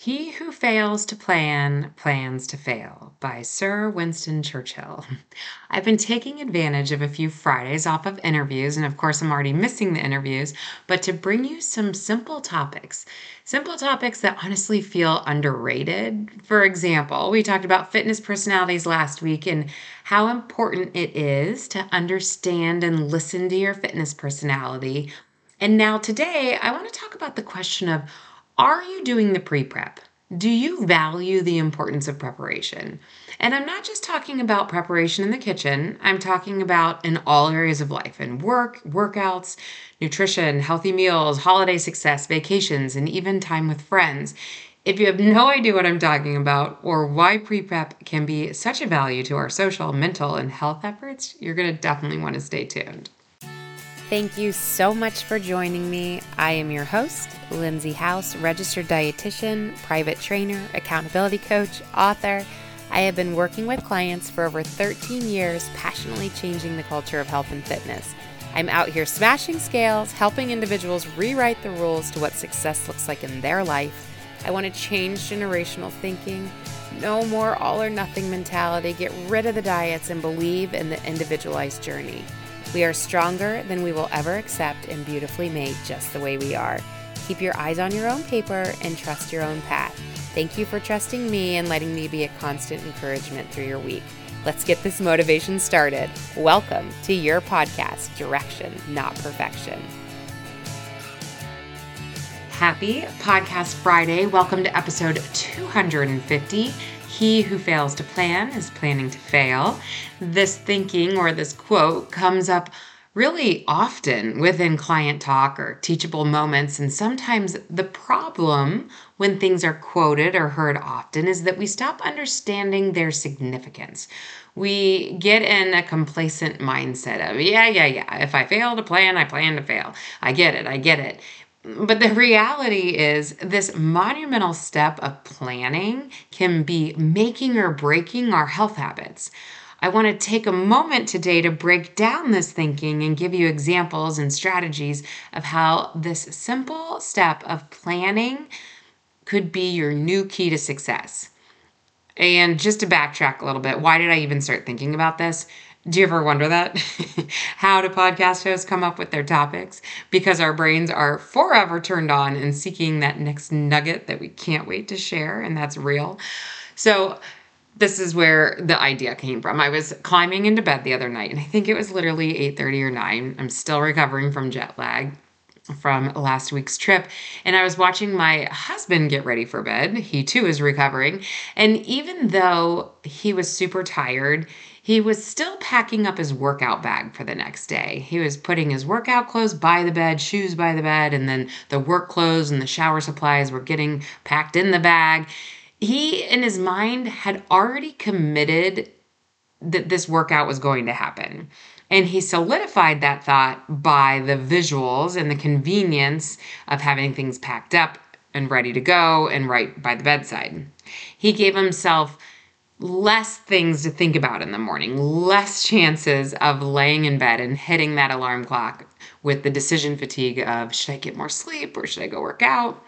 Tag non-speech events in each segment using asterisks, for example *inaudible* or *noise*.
He who fails to plan plans to fail by Sir Winston Churchill. *laughs* I've been taking advantage of a few Fridays off of interviews, and of course, I'm already missing the interviews, but to bring you some simple topics. Simple topics that honestly feel underrated. For example, we talked about fitness personalities last week and how important it is to understand and listen to your fitness personality. And now, today, I want to talk about the question of are you doing the pre prep? Do you value the importance of preparation? And I'm not just talking about preparation in the kitchen, I'm talking about in all areas of life in work, workouts, nutrition, healthy meals, holiday success, vacations, and even time with friends. If you have no idea what I'm talking about or why pre prep can be such a value to our social, mental, and health efforts, you're going to definitely want to stay tuned. Thank you so much for joining me. I am your host, Lindsey House, registered dietitian, private trainer, accountability coach, author. I have been working with clients for over 13 years, passionately changing the culture of health and fitness. I'm out here smashing scales, helping individuals rewrite the rules to what success looks like in their life. I want to change generational thinking. No more all or nothing mentality. Get rid of the diets and believe in the individualized journey. We are stronger than we will ever accept and beautifully made just the way we are. Keep your eyes on your own paper and trust your own path. Thank you for trusting me and letting me be a constant encouragement through your week. Let's get this motivation started. Welcome to your podcast, Direction, Not Perfection. Happy Podcast Friday. Welcome to episode 250 he who fails to plan is planning to fail. This thinking or this quote comes up really often within client talk or teachable moments. And sometimes the problem when things are quoted or heard often is that we stop understanding their significance. We get in a complacent mindset of, yeah, yeah, yeah, if I fail to plan, I plan to fail. I get it, I get it. But the reality is, this monumental step of planning can be making or breaking our health habits. I want to take a moment today to break down this thinking and give you examples and strategies of how this simple step of planning could be your new key to success. And just to backtrack a little bit, why did I even start thinking about this? Do you ever wonder that? *laughs* How do podcast hosts come up with their topics? Because our brains are forever turned on and seeking that next nugget that we can't wait to share, and that's real. So, this is where the idea came from. I was climbing into bed the other night, and I think it was literally 8:30 or 9. I'm still recovering from jet lag from last week's trip and I was watching my husband get ready for bed. He too is recovering. And even though he was super tired, he was still packing up his workout bag for the next day. He was putting his workout clothes by the bed, shoes by the bed, and then the work clothes and the shower supplies were getting packed in the bag. He, in his mind, had already committed that this workout was going to happen. And he solidified that thought by the visuals and the convenience of having things packed up and ready to go and right by the bedside. He gave himself less things to think about in the morning, less chances of laying in bed and hitting that alarm clock with the decision fatigue of should I get more sleep or should I go work out?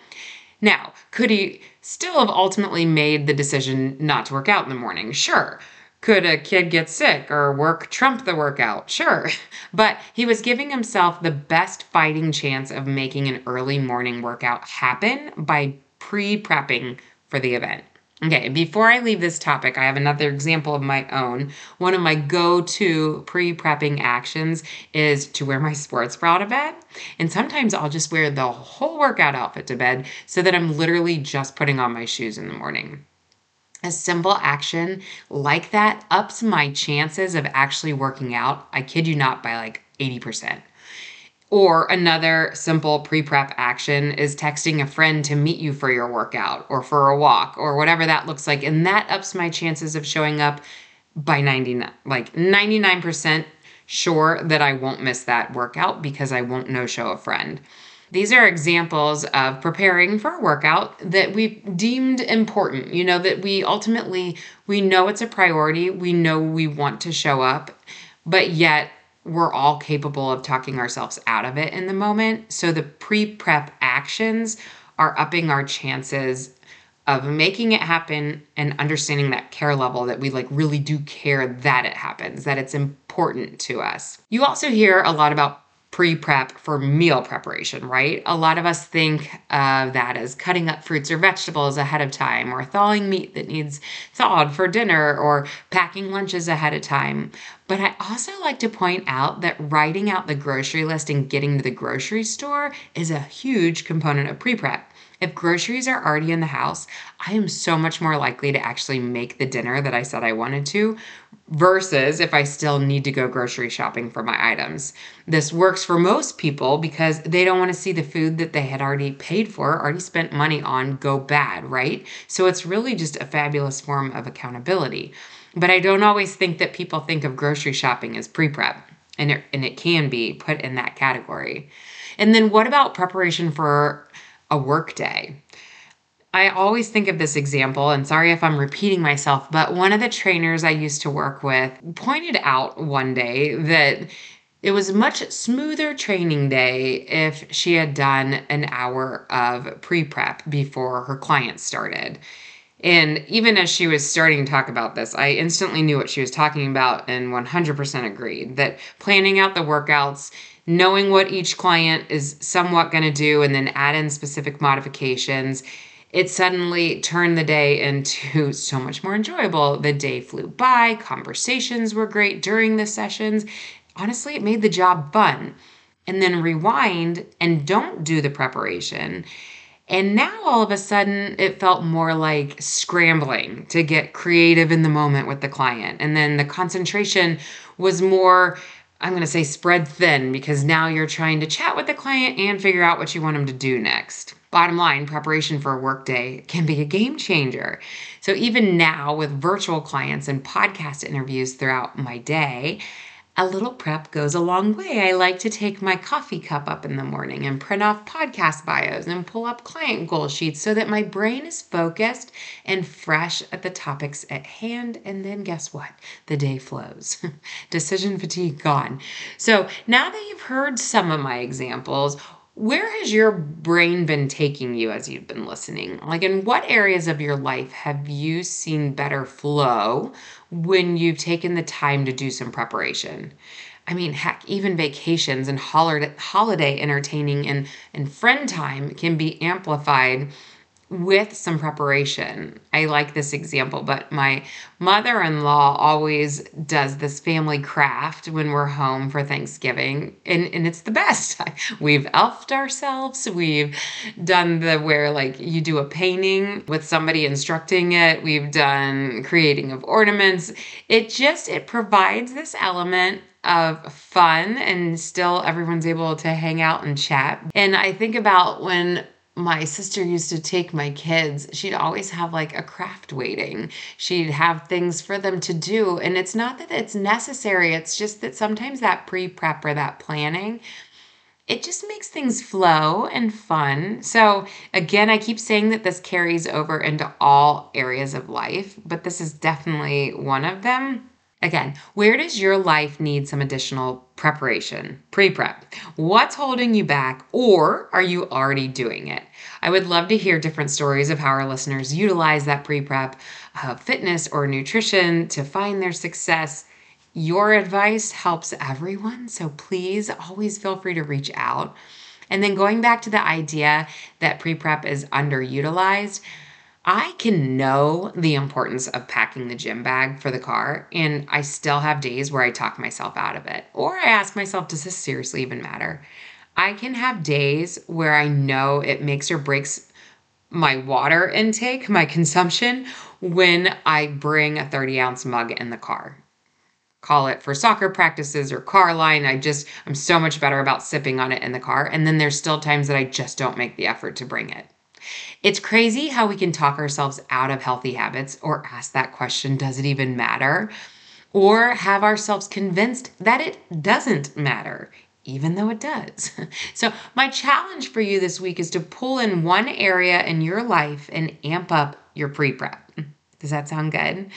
Now, could he still have ultimately made the decision not to work out in the morning? Sure. Could a kid get sick or work trump the workout? Sure. *laughs* But he was giving himself the best fighting chance of making an early morning workout happen by pre prepping for the event. Okay, before I leave this topic, I have another example of my own. One of my go to pre prepping actions is to wear my sports bra to bed. And sometimes I'll just wear the whole workout outfit to bed so that I'm literally just putting on my shoes in the morning. A simple action like that ups my chances of actually working out, I kid you not, by like 80%. Or another simple pre prep action is texting a friend to meet you for your workout or for a walk or whatever that looks like. And that ups my chances of showing up by 99, like 99% sure that I won't miss that workout because I won't no show a friend. These are examples of preparing for a workout that we deemed important, you know, that we ultimately we know it's a priority, we know we want to show up, but yet we're all capable of talking ourselves out of it in the moment. So the pre prep actions are upping our chances of making it happen and understanding that care level that we like really do care that it happens, that it's important to us. You also hear a lot about pre prep for meal preparation, right? A lot of us think of that as cutting up fruits or vegetables ahead of time, or thawing meat that needs thawed for dinner, or packing lunches ahead of time. But I also like to point out that writing out the grocery list and getting to the grocery store is a huge component of pre prep. If groceries are already in the house, I am so much more likely to actually make the dinner that I said I wanted to versus if I still need to go grocery shopping for my items. This works for most people because they don't want to see the food that they had already paid for, already spent money on, go bad, right? So it's really just a fabulous form of accountability. But I don't always think that people think of grocery shopping as pre prep, and it, and it can be put in that category. And then what about preparation for a workday. I always think of this example, and sorry if I'm repeating myself, but one of the trainers I used to work with pointed out one day that it was a much smoother training day if she had done an hour of pre prep before her clients started. And even as she was starting to talk about this, I instantly knew what she was talking about and 100% agreed that planning out the workouts knowing what each client is somewhat going to do and then add in specific modifications it suddenly turned the day into *laughs* so much more enjoyable. The day flew by conversations were great during the sessions. Honestly it made the job fun. And then rewind and don't do the preparation. And now all of a sudden, it felt more like scrambling to get creative in the moment with the client. And then the concentration was more I'm going to say spread thin because now you're trying to chat with the client and figure out what you want them to do next. Bottom line, preparation for a workday can be a game changer. So, even now, with virtual clients and podcast interviews throughout my day, a little prep goes a long way. I like to take my coffee cup up in the morning and print off podcast bios and pull up client goal sheets so that my brain is focused and fresh at the topics at hand. And then guess what? The day flows. *laughs* Decision fatigue gone. So now that you've heard some of my examples, where has your brain been taking you as you've been listening? Like, in what areas of your life have you seen better flow when you've taken the time to do some preparation? I mean, heck, even vacations and holiday, entertaining and, and friend time can be amplified with some preparation. I like this example, but my mother in law always does this family craft when we're home for Thanksgiving, and, and it's the best. *laughs* We've elfed ourselves, we've done the where like you do a painting with somebody instructing it, we've done creating of ornaments. It just it provides this element of fun and still everyone's able to hang out and chat. And I think about when my sister used to take my kids, she'd always have like a craft waiting. She'd have things for them to do. And it's not that it's necessary, it's just that sometimes that pre prep or that planning, it just makes things flow and fun. So, again, I keep saying that this carries over into all areas of life, but this is definitely one of them. Again, where does your life need some additional preparation, pre prep? What's holding you back, or are you already doing it? I would love to hear different stories of how our listeners utilize that pre prep, uh, fitness, or nutrition to find their success. Your advice helps everyone, so please always feel free to reach out. And then going back to the idea that pre prep is underutilized, I can know the importance of packing the gym bag for the car, and I still have days where I talk myself out of it. Or I ask myself, does this seriously even matter? I can have days where I know it makes or breaks my water intake, my consumption, when I bring a 30 ounce mug in the car. Call it for soccer practices or car line. I just, I'm so much better about sipping on it in the car. And then there's still times that I just don't make the effort to bring it. It's crazy how we can talk ourselves out of healthy habits or ask that question, does it even matter? Or have ourselves convinced that it doesn't matter, even though it does. *laughs* So, my challenge for you this week is to pull in one area in your life and amp up your pre prep. Does that sound good?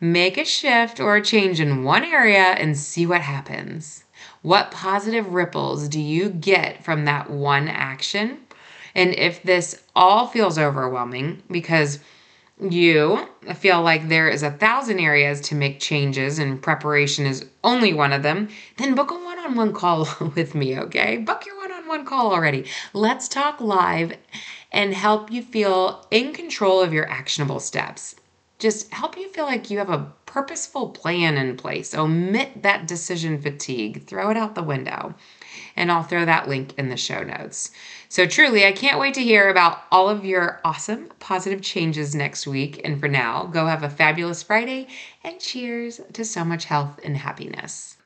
Make a shift or a change in one area and see what happens. What positive ripples do you get from that one action? And if this all feels overwhelming because you feel like there is a thousand areas to make changes and preparation is only one of them, then book a one on one call *laughs* with me, okay? Book your one on one call already. Let's talk live and help you feel in control of your actionable steps. Just help you feel like you have a purposeful plan in place. Omit that decision fatigue, throw it out the window. And I'll throw that link in the show notes. So, truly, I can't wait to hear about all of your awesome positive changes next week. And for now, go have a fabulous Friday and cheers to so much health and happiness.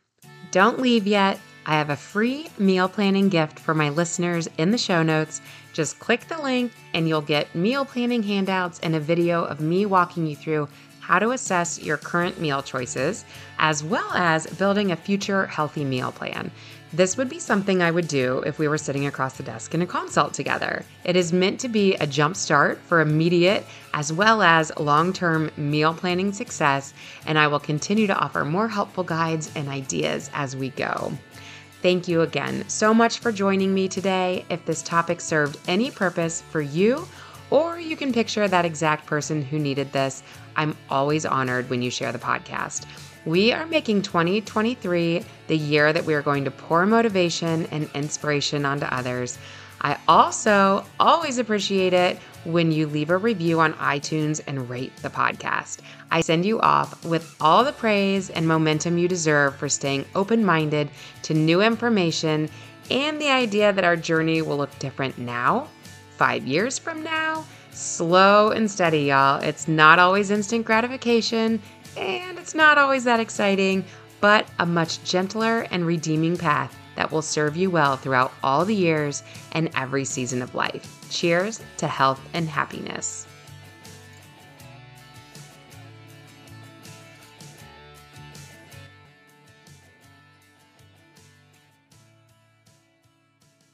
Don't leave yet. I have a free meal planning gift for my listeners in the show notes. Just click the link and you'll get meal planning handouts and a video of me walking you through how to assess your current meal choices, as well as building a future healthy meal plan. This would be something I would do if we were sitting across the desk in a consult together. It is meant to be a jump start for immediate as well as long term meal planning success, and I will continue to offer more helpful guides and ideas as we go. Thank you again so much for joining me today. If this topic served any purpose for you, or you can picture that exact person who needed this, I'm always honored when you share the podcast. We are making 2023 the year that we are going to pour motivation and inspiration onto others. I also always appreciate it when you leave a review on iTunes and rate the podcast. I send you off with all the praise and momentum you deserve for staying open minded to new information and the idea that our journey will look different now, five years from now. Slow and steady, y'all. It's not always instant gratification and it's not always that exciting, but a much gentler and redeeming path that will serve you well throughout all the years and every season of life. Cheers to health and happiness.